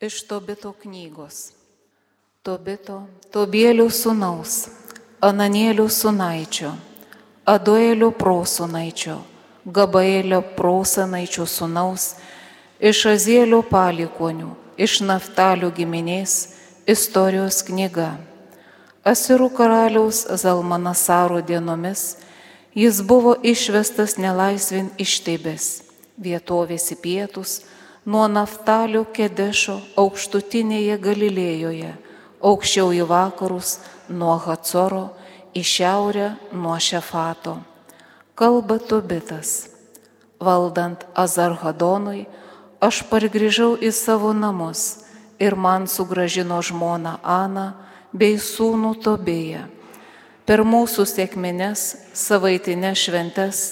Iš Tobito knygos. Tobito, Tobėlių sūnaus, Ananėlių sūnaičio, Aduelio prosunaičio, Gabaelio prosanaičio sūnaus, iš Azėlio palikonių, iš Naftalio giminės, istorijos knyga. Asirų karaliaus Zalmanasaro dienomis jis buvo išvestas nelaisvin iš Tebės, vietovės į pietus, nuo Naftalio Kedešo aukštutinėje Galilėjoje, aukščiau į vakarus nuo Hacoro, į šiaurę nuo Šefato. Kalba Tobitas. Valdant Azarhadonui, aš pargrįžau į savo namus ir man sugražino žmona Ana bei sūnų Tobėje. Per mūsų sėkmines savaitinės šventes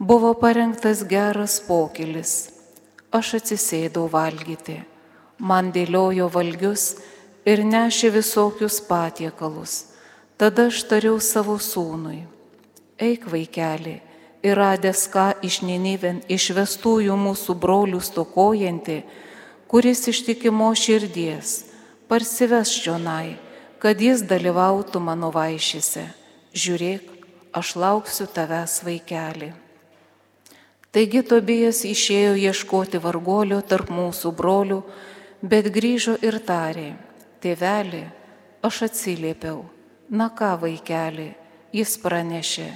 buvo parengtas geras pokylis aš atsisėdau valgyti. Man dėliojo valgius ir nešė visokius patiekalus. Tada aš tariau savo sūnui, eik vaikeli, ir radęs ką iš Niniven išvestųjų mūsų brolių stokojantį, kuris ištikimo širdies, parsives čionai, kad jis dalyvautų mano vaišyse. Žiūrėk, aš lauksiu tavęs vaikeli. Taigi Tobijas išėjo ieškoti vargolio tarp mūsų brolių, bet grįžo ir tarė, tėveli, aš atsiliepiau, na ką vaikeli, jis pranešė,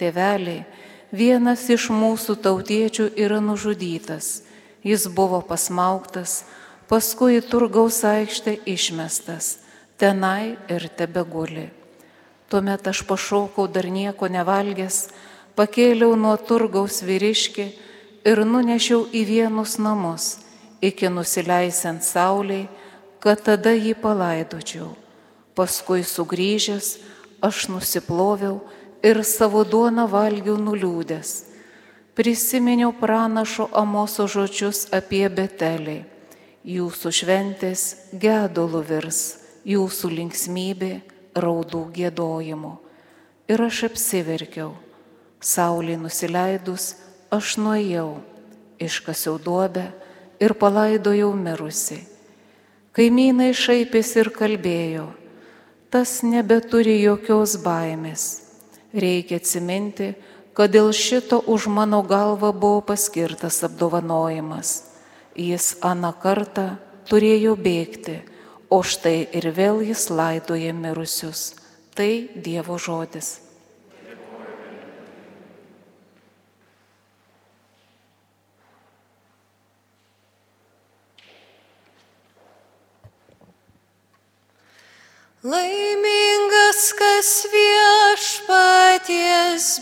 tėveli, vienas iš mūsų tautiečių yra nužudytas, jis buvo pasmauktas, paskui į turgaus aikštę išmestas, tenai ir tebeguli. Tuomet aš pašaukau dar nieko nevalgęs, pakėliau nuo turgaus vyriškį ir nunešiau į vienus namus, iki nusileisiant sauliai, kad tada jį palaidočiau. Paskui sugrįžęs aš nusiploviau ir savo duoną valgiau nuliūdęs. Prisiminiau pranašo Amoso žodžius apie Betelį. Jūsų šventės gedulų virs, jūsų linksmybė raudų gėdojimu. Ir aš apsiverkiau Saulė nusileidus, aš nuėjau, iškasiau duobę ir palaidojau mirusi. Kaimynai šaipėsi ir kalbėjo, tas nebeturi jokios baimės. Reikia atsiminti, kad dėl šito už mano galvą buvo paskirtas apdovanojimas. Jis aną kartą turėjo bėgti, o štai ir vėl jis laidoja mirusius. Tai Dievo žodis.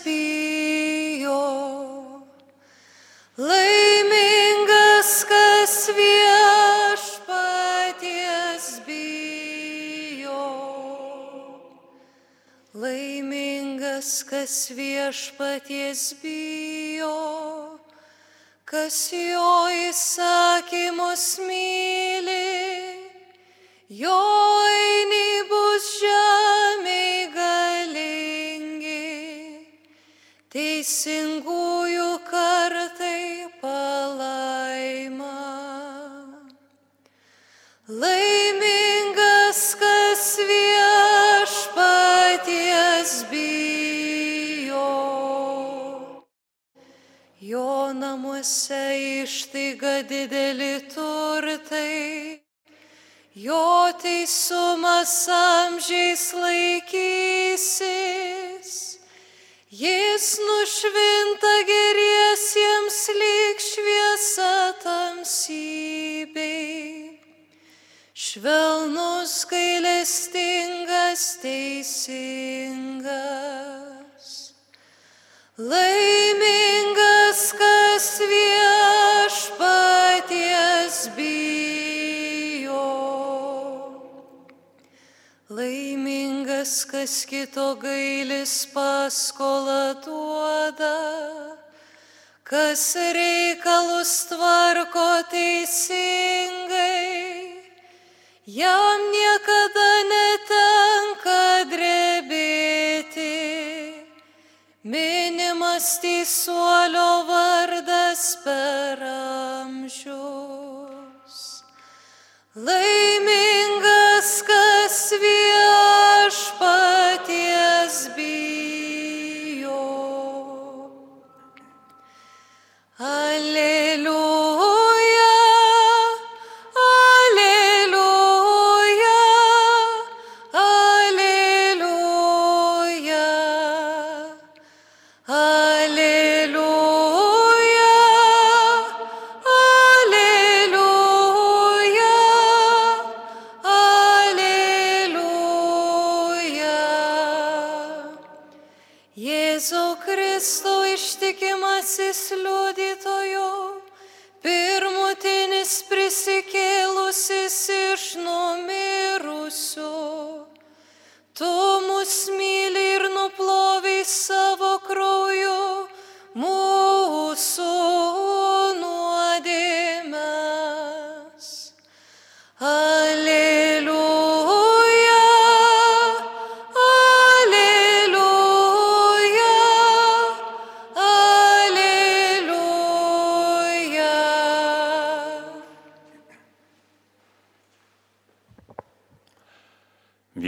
Bijo. Laimingas, kas viešpaties bijo. Laimingas, kas viešpaties bijo, kas jo įsakymus myli. Jo eini ištaiga dideli turtai jo teisumas amžiais laikysis. Jis nušvinta geriesiems lyg šviesa tamsybei. Švelnus gailestingas teisingas. Laimingas, kas viešpaties Laimingas, kas kito gailis paskolą duoda, kas reikalus tvarko teisingai, jam niekada netenka drebėti. Minimas teisuolio vardas per amžius. Laimingas,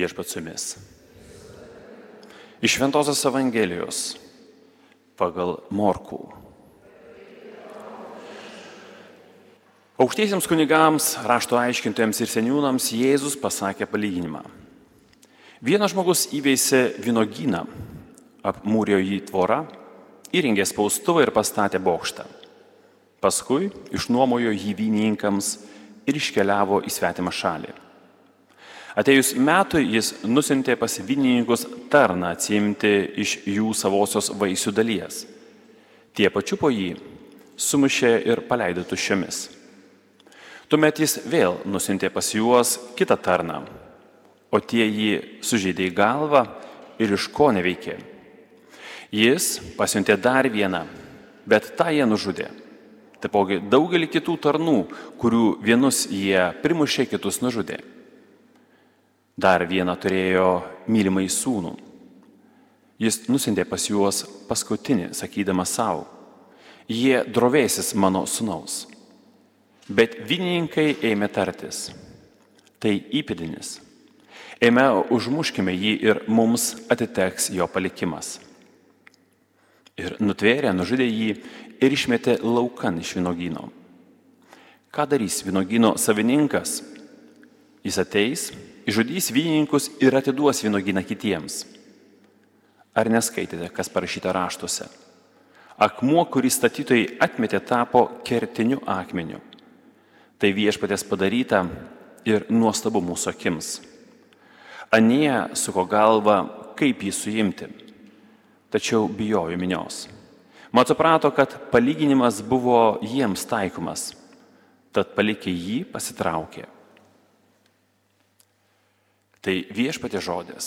Viešpats su jumis. Iš Ventosios Evangelijos pagal Morkų. Aukštiesiems kunigams, rašto aiškintojams ir seniūnams Jėzus pasakė palyginimą. Vienas žmogus įveisė vynogyną, apmūrė jį tvorą, įrengė spaustuvą ir pastatė bokštą. Paskui išnuomojo jį vynininkams ir iškeliavo į svetimą šalį. Atėjus metui jis nusintė pas vynininkus tarną atsimti iš jų savosios vaisių dalies. Tie pačiupo jį, sumušė ir paleido tuščiomis. Tuomet jis vėl nusintė pas juos kitą tarną, o tie jį sužeidė į galvą ir iš ko neveikė. Jis pasiuntė dar vieną, bet tą jie nužudė. Taipogi daugelį kitų tarnų, kurių vienus jie primušė, kitus nužudė. Dar vieną turėjo mylimai sūnų. Jis nusintė pas juos paskutinį, sakydamas savo, jie drovėsis mano sunaus. Bet vynininkai ėmė tartis. Tai įpėdinis. Eime užmuškime jį ir mums atiteks jo palikimas. Ir nutvėrė, nužudė jį ir išmetė laukan iš vynogyno. Ką darys vynogyno savininkas? Jis ateis, išžudys vynininkus ir atiduos vynogyną kitiems. Ar neskaitėte, kas parašyta raštuose? Akmuo, kurį statytojai atmetė, tapo kertiniu akmeniu. Tai viešpatės padaryta ir nuostabu mūsų akims. Anie suko galvą, kaip jį suimti, tačiau bijojo minios. Mat suprato, kad palyginimas buvo jiems taikomas, tad palikę jį pasitraukė. Tai viešpatė žodės.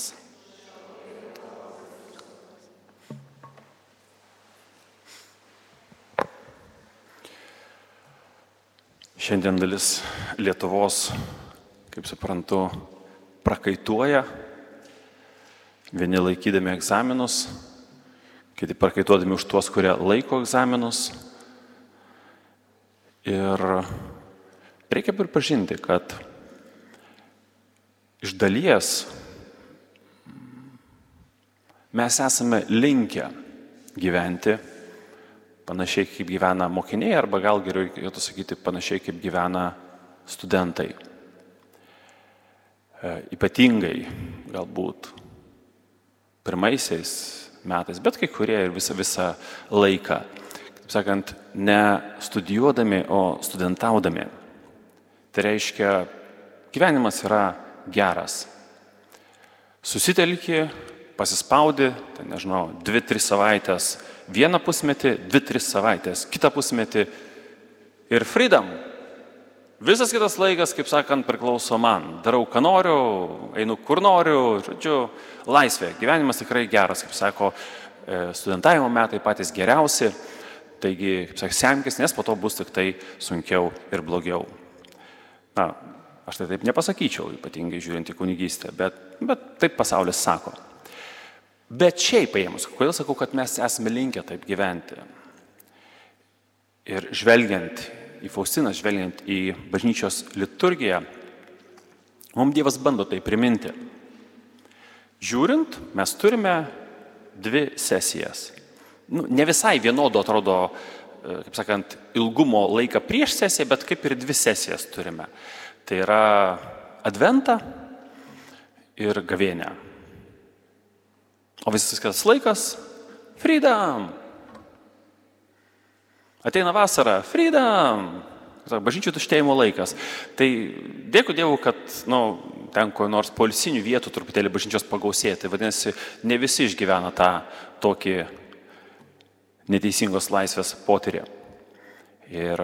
Šiandien dalis Lietuvos, kaip suprantu, prakaituoja, vieni laikydami egzaminus, kiti prakaituodami už tuos, kurie laiko egzaminus. Ir reikia pripažinti, kad iš dalies mes esame linkę gyventi panašiai kaip gyvena mokiniai, arba gal geriau reikėtų sakyti panašiai kaip gyvena studentai. E, ypatingai galbūt pirmaisiais metais, bet kai kurie ir visą, visą laiką, kaip sakant, ne studijuodami, o studentaudami. Tai reiškia, gyvenimas yra geras. Susitelki, pasispaudi, tai nežinau, dvi, tris savaitės vieną pusmetį, dvi, tris savaitės, kitą pusmetį ir freedom. Visas kitas laikas, kaip sakant, priklauso man. Darau, ką noriu, einu kur noriu, žodžiu, laisvė. Gyvenimas tikrai geras, kaip sako, e, studentavimo metai patys geriausi. Taigi, kaip sakė, semkis, nes po to bus tik tai sunkiau ir blogiau. Na, aš tai taip nepasakyčiau, ypatingai žiūrint į kunigystę, bet, bet taip pasaulis sako. Bet šiaip paėmus, kodėl sakau, kad mes esame linkę taip gyventi? Ir žvelgiant į Faustiną, žvelgiant į bažnyčios liturgiją, Mums Dievas bando tai priminti. Žiūrint, mes turime dvi sesijas. Nu, ne visai vienodo atrodo, e, kaip sakant, ilgumo laiką prieš sesiją, bet kaip ir dvi sesijas turime. Tai yra adventą ir gavėnę. O visas kitas laikas - freedom. Ateina vasara - freedom. Bažnyčių tuštėjimo laikas. Tai dėkui Dievui, kad nu, ten ko nors polisinių vietų truputėlį bažnyčios pagausėti. Vadinasi, ne visi išgyvena tą tokį neteisingos laisvės potyrį. Ir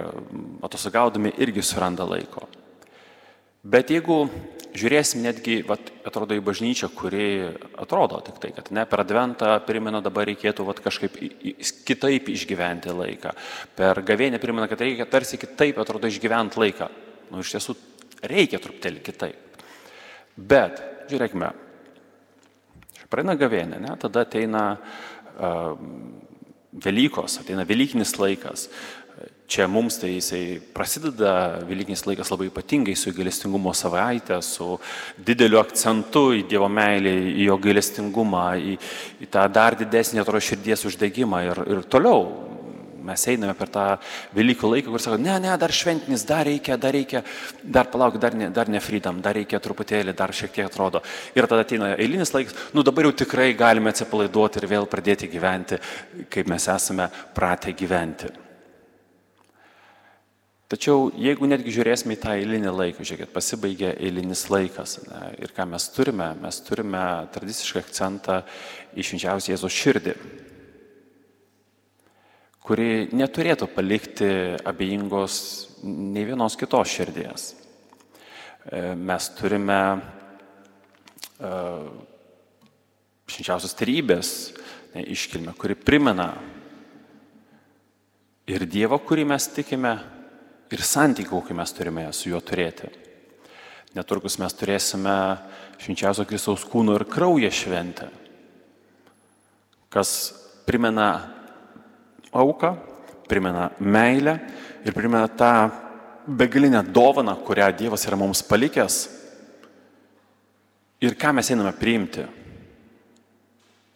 atostogaudami irgi suranda laiko. Bet jeigu žiūrėsim netgi, vat, atrodo, į bažnyčią, kuri atrodo tik tai, kad ne per adventą primena dabar reikėtų vat, kažkaip kitaip išgyventi laiką. Per gavėnę primena, kad reikia tarsi kitaip, atrodo, išgyventi laiką. Nu, iš tiesų, reikia truputėlį kitaip. Bet, žiūrėkime, praeina gavėnė, ne? tada ateina uh, Velykos, ateina Velykinis laikas. Čia mums tai jisai prasideda Velykinis laikas labai ypatingai su gailestingumo savaitė, su dideliu akcentu į Dievo meilę, į jo gailestingumą, į, į tą dar didesnį atrodo širdies uždegimą ir, ir toliau. Mes einame per tą Velykų laiką, kur sako, ne, ne, dar šventinis, dar reikia, dar reikia, dar palauk, dar ne, dar ne freedom, dar reikia truputėlį, dar šiek tiek atrodo. Ir tada ateina eilinis laikas, nu dabar jau tikrai galime atsipalaiduoti ir vėl pradėti gyventi, kaip mes esame pratę gyventi. Tačiau jeigu netgi žiūrėsime į tą eilinį laiką, žiūrėkit, pasibaigė eilinis laikas ne, ir ką mes turime, mes turime tradicišką akcentą į švenčiausią Jėzos širdį, kuri neturėtų palikti abejingos nei vienos kitos širdies. E, mes turime e, švenčiausios tarybės iškilmę, kuri primena ir Dievą, kurį mes tikime, ir santykių, kokį mes turime su juo turėti. Netrukus mes turėsime švenčiausio Kristaus kūno ir kraujo šventę, kas primena auką, primena meilę ir primena tą begalinę dovaną, kurią Dievas yra mums palikęs ir ką mes einame priimti.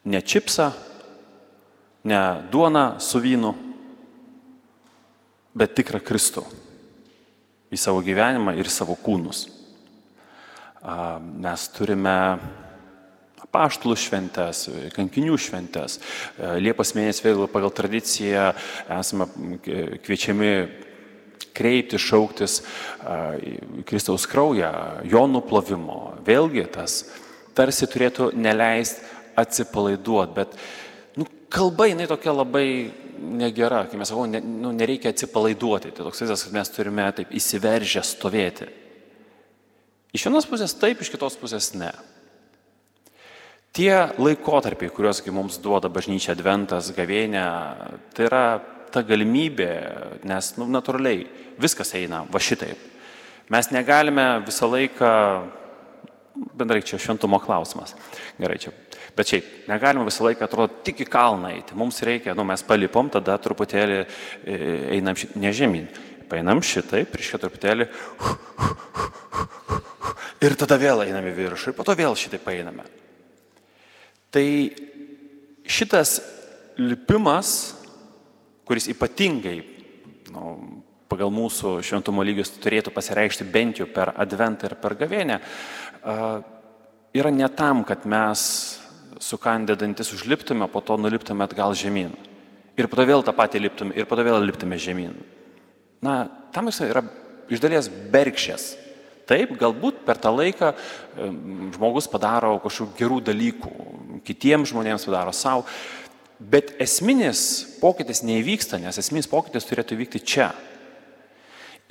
Ne čipsą, ne duoną su vynu, bet tikrą Kristų į savo gyvenimą ir savo kūnus. Mes turime paštlų šventės, kankinių šventės. Liepos mėnesį vėl pagal tradiciją esame kviečiami kreipti, šauktis Kristaus kraują, jo nuplovimo. Vėlgi tas tarsi turėtų neleisti atsipalaiduoti, bet nu, kalba jinai tokia labai negera, kai mes sakome, ne, nu, nereikia atsipalaiduoti. Tai toks vaizdas, kad mes turime taip įsiveržę stovėti. Iš vienos pusės taip, iš kitos pusės ne. Tie laikotarpiai, kuriuos mums duoda bažnyčia Adventas, gavėnė, tai yra ta galimybė, nes nu, natūraliai viskas eina va šitaip. Mes negalime visą laiką, bendrai čia šventumo klausimas. Gerai, čia Bet šiaip, negalima visą laiką, atrodo, tik į kalną eiti. Mums reikia, nu, mes palipom, tada truputėlį e, einam šit, ne žemyn. Painam šitai, prieš šitą truputėlį. Ir tada vėl einame į viršų. Ir po to vėl šitai painame. Tai šitas lipimas, kuris ypatingai nu, pagal mūsų šventumo lygius turėtų pasireikšti bent jau per adventą ir per gavėnę, yra ne tam, kad mes sukandę dantis užliptume, po to nuliptume atgal žemyn. Ir po to vėl tą patį liptume, ir po to vėl liptume žemyn. Na, tam jis yra iš dalies bergšės. Taip, galbūt per tą laiką žmogus padaro kažkokių gerų dalykų, kitiems žmonėms padaro savo, bet esminis pokytis neįvyksta, nes esminis pokytis turėtų vykti čia.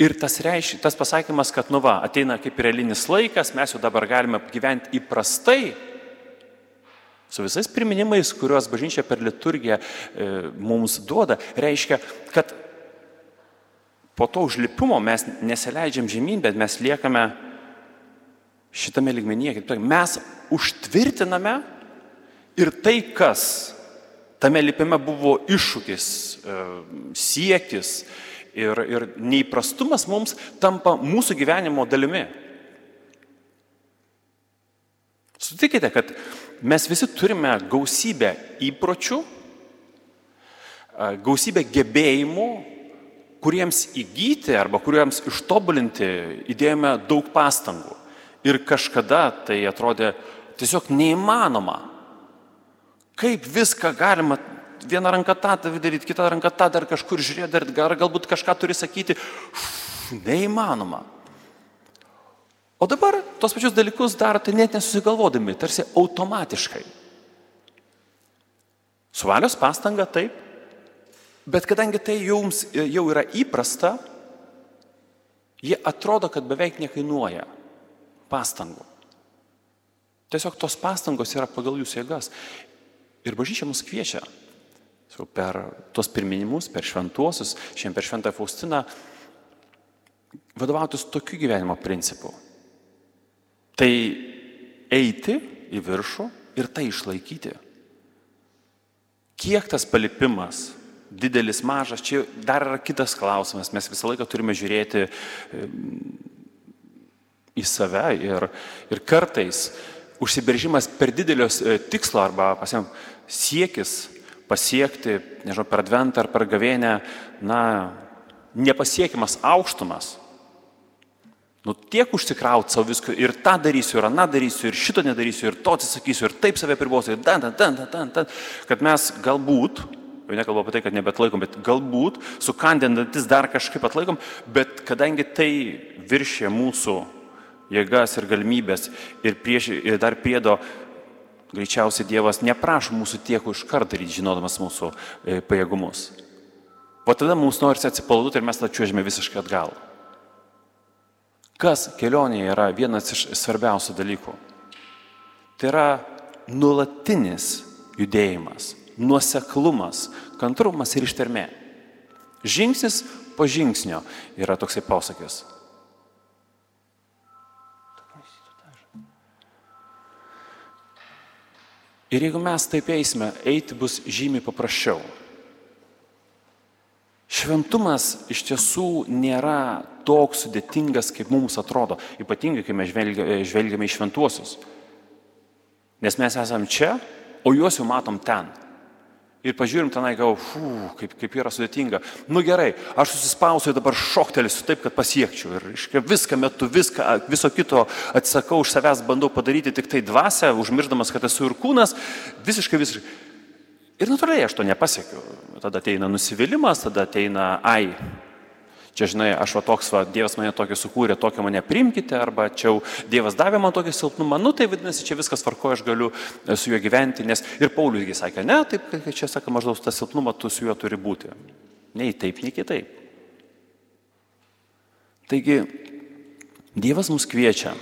Ir tas, reiš, tas pasakymas, kad nu va, ateina kaip realinis laikas, mes jau dabar galime gyventi įprastai, su visais priminimais, kuriuos bažnyčia per liturgiją e, mums duoda, reiškia, kad po to užlipimo mes nesileidžiam žemyn, bet mes liekame šitame ligmenyje. Mes užtvirtiname ir tai, kas tame lipime buvo iššūkis, e, siekis ir, ir neįprastumas mums tampa mūsų gyvenimo dalimi. Sutikite, kad mes visi turime gausybę įpročių, gausybę gebėjimų, kuriems įgyti arba kuriems ištobulinti įdėjome daug pastangų. Ir kažkada tai atrodė tiesiog neįmanoma. Kaip viską galima vieną ranką tą daryti, kitą ranką tą dar kažkur žiūrėti, dar, galbūt kažką turi sakyti. Uf, neįmanoma. O dabar tos pačius dalykus darote net nesusigalvodami, tarsi automatiškai. Su valios pastanga taip, bet kadangi tai jums jau yra įprasta, jie atrodo, kad beveik nekainuoja pastangų. Tiesiog tos pastangos yra pagal jūsų jėgas. Ir bažnyčia mus kviečia per tuos pirminimus, per šventuosius, šiandien per šventą Faustiną, vadovautis tokiu gyvenimo principu. Tai eiti į viršų ir tai išlaikyti. Kiek tas palipimas, didelis, mažas, čia dar yra kitas klausimas. Mes visą laiką turime žiūrėti į save ir, ir kartais užsibrėžimas per didelio e, tikslo arba pasiam, siekis pasiekti, nežinau, per adventą ar per gavėnę, na, nepasiekiamas aukštumas. Nu, tiek užsikrauti savo visko ir tą darysiu, ir aną darysiu, ir šito nedarysiu, ir to atsisakysiu, ir taip save pribosiu, ir ten, ten, ten, ten, ten, kad mes galbūt, jau nekalbu apie tai, kad nebetlaikom, bet galbūt sukandinantis dar kažkaip atlaikom, bet kadangi tai viršė mūsų jėgas ir galimybės ir, prieš, ir dar priedo greičiausiai Dievas neprašo mūsų tiek iš karto daryti, žinodamas mūsų e, pajėgumus. O tada mums norisi atsipalaiduoti ir mes tada čiuožime visiškai atgal. Kas kelionėje yra vienas iš svarbiausių dalykų? Tai yra nuolatinis judėjimas, nuoseklumas, kantrumas ir ištermė. Žingsnis po žingsnio yra toksai posakis. Ir jeigu mes taip eisime, eiti bus žymiai paprasčiau. Šventumas iš tiesų nėra toks sudėtingas, kaip mums atrodo, ypatingai, kai mes žvelgiame į šventuosius. Nes mes esam čia, o juos jau matom ten. Ir pažiūrim tenai, gau, fū, kaip, kaip yra sudėtinga. Nu gerai, aš susispausiu ir dabar šoktelėsiu taip, kad pasiekčiau. Ir iškia, viską metu, viską, viso kito atsakau už savęs, bandau padaryti tik tai dvasę, užmirždamas, kad esu ir kūnas. Visiškai, visiškai. Ir natūraliai aš to nepasiekiu. Tada ateina nusivylimas, tada ateina, ai, čia žinai, aš va toks, va, Dievas mane tokį sukūrė, tokį mane primkite, arba čia Dievas davė man tokį silpnumą, nu tai vadinasi, čia viskas tvarko, aš galiu e, su juo gyventi, nes ir Pauliusgi sakė, ne, taip, kai čia sako, maždaug tas silpnumas tu su juo turi būti. Nei taip, nei kitaip. Taigi, Dievas mus kviečia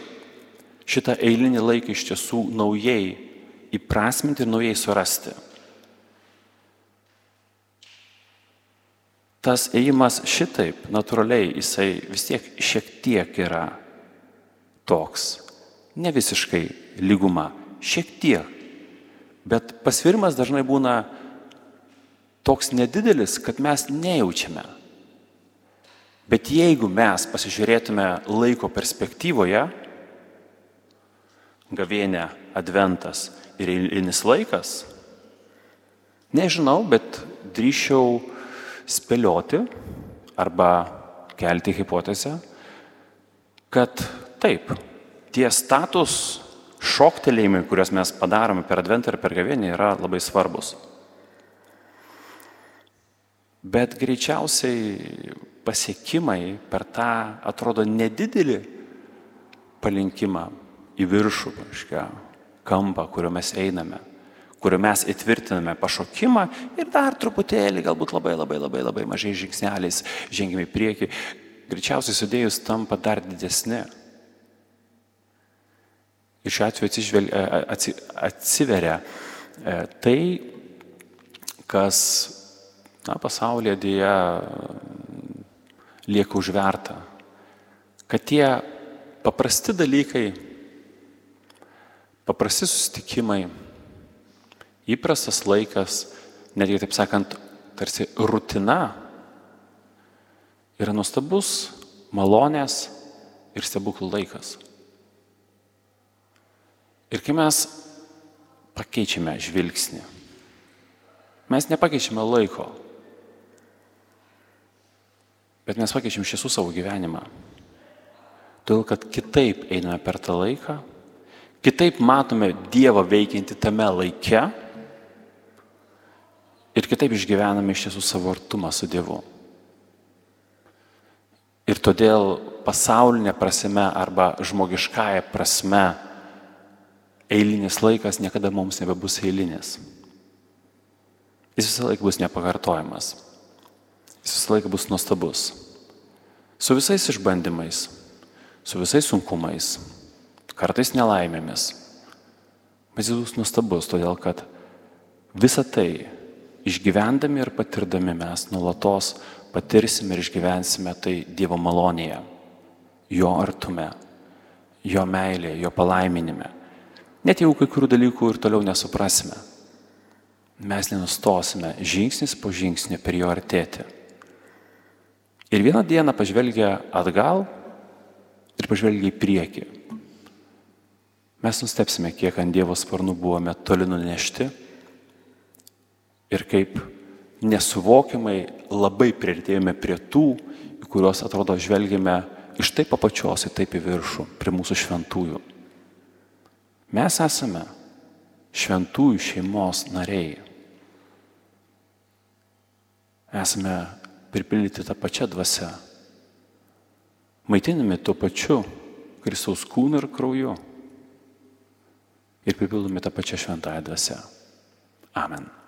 šitą eilinį laiką iš tiesų naujai įprasminti ir naujai surasti. Tas ėjimas šitaip, natūraliai, jisai vis tiek šiek tiek yra toks. Ne visiškai lyguma, šiek tiek. Bet pasvirimas dažnai būna toks nedidelis, kad mes nejaučiame. Bet jeigu mes pasižiūrėtume laiko perspektyvoje, gavėnė, adventas ir eilinis laikas, nežinau, bet drįšiau spėlioti arba kelti hipotezę, kad taip, tie status šoktelėjimai, kuriuos mes padarome per adventą ir per gavienį, yra labai svarbus. Bet greičiausiai pasiekimai per tą atrodo nedidelį palinkimą į viršų, kažką, kampą, kuriuo mes einame, kuriuo mes įtvirtiname pašokimą ir dar truputėlį, galbūt labai labai labai labai mažai žingsneliais žengime į priekį, greičiausiai sudėjus tampa dar didesni. Ir šiuo atveju atsižvel, atsi, atsiveria e, tai, kas na, pasaulyje dėja lieka užverta. Kad tie paprasti dalykai, paprasti susitikimai, įprastas laikas, netgi taip sakant, tarsi rutina, yra nuostabus malonės ir stebuklų laikas. Ir kai mes pakeičiame žvilgsnį, mes nepakeičiame laiko, bet mes pakeičiam iš tiesų savo gyvenimą. Todėl, kad kitaip einame per tą laiką, kitaip matome Dievą veikiantį tame laike ir kitaip išgyvename iš tiesų savo artumą su Dievu. Ir todėl pasaulinė prasme arba žmogiškąją prasme eilinis laikas niekada mums nebebus eilinis. Jis visą laiką bus nepakartojamas. Jis visą laiką bus nuostabus. Su visais išbandymais, su visais sunkumais, kartais nelaimėmis. Bet jis bus nuostabus, todėl kad visą tai išgyvendami ir patirdami mes nulatos patirsime ir išgyvensime tai Dievo malonėje, jo artume, jo meilėje, jo palaiminime. Net jeigu kai kurių dalykų ir toliau nesuprasime, mes nenustosime žingsnis po žingsnį per jo artėti. Ir vieną dieną pažvelgia atgal ir pažvelgia į priekį. Mes nustepsime, kiek ant Dievo sparnų buvome toli nunešti ir kaip nesuvokiamai labai prieartėjome prie tų, į kuriuos atrodo žvelgime iš taip apačios į taip į viršų, prie mūsų šventųjų. Mes esame šventųjų šeimos nariai. Esame pripildyti tą pačią dvasę. Maitinami tuo pačiu Kristaus kūnu ir krauju. Ir pripildomi tą pačią šventąją dvasę. Amen.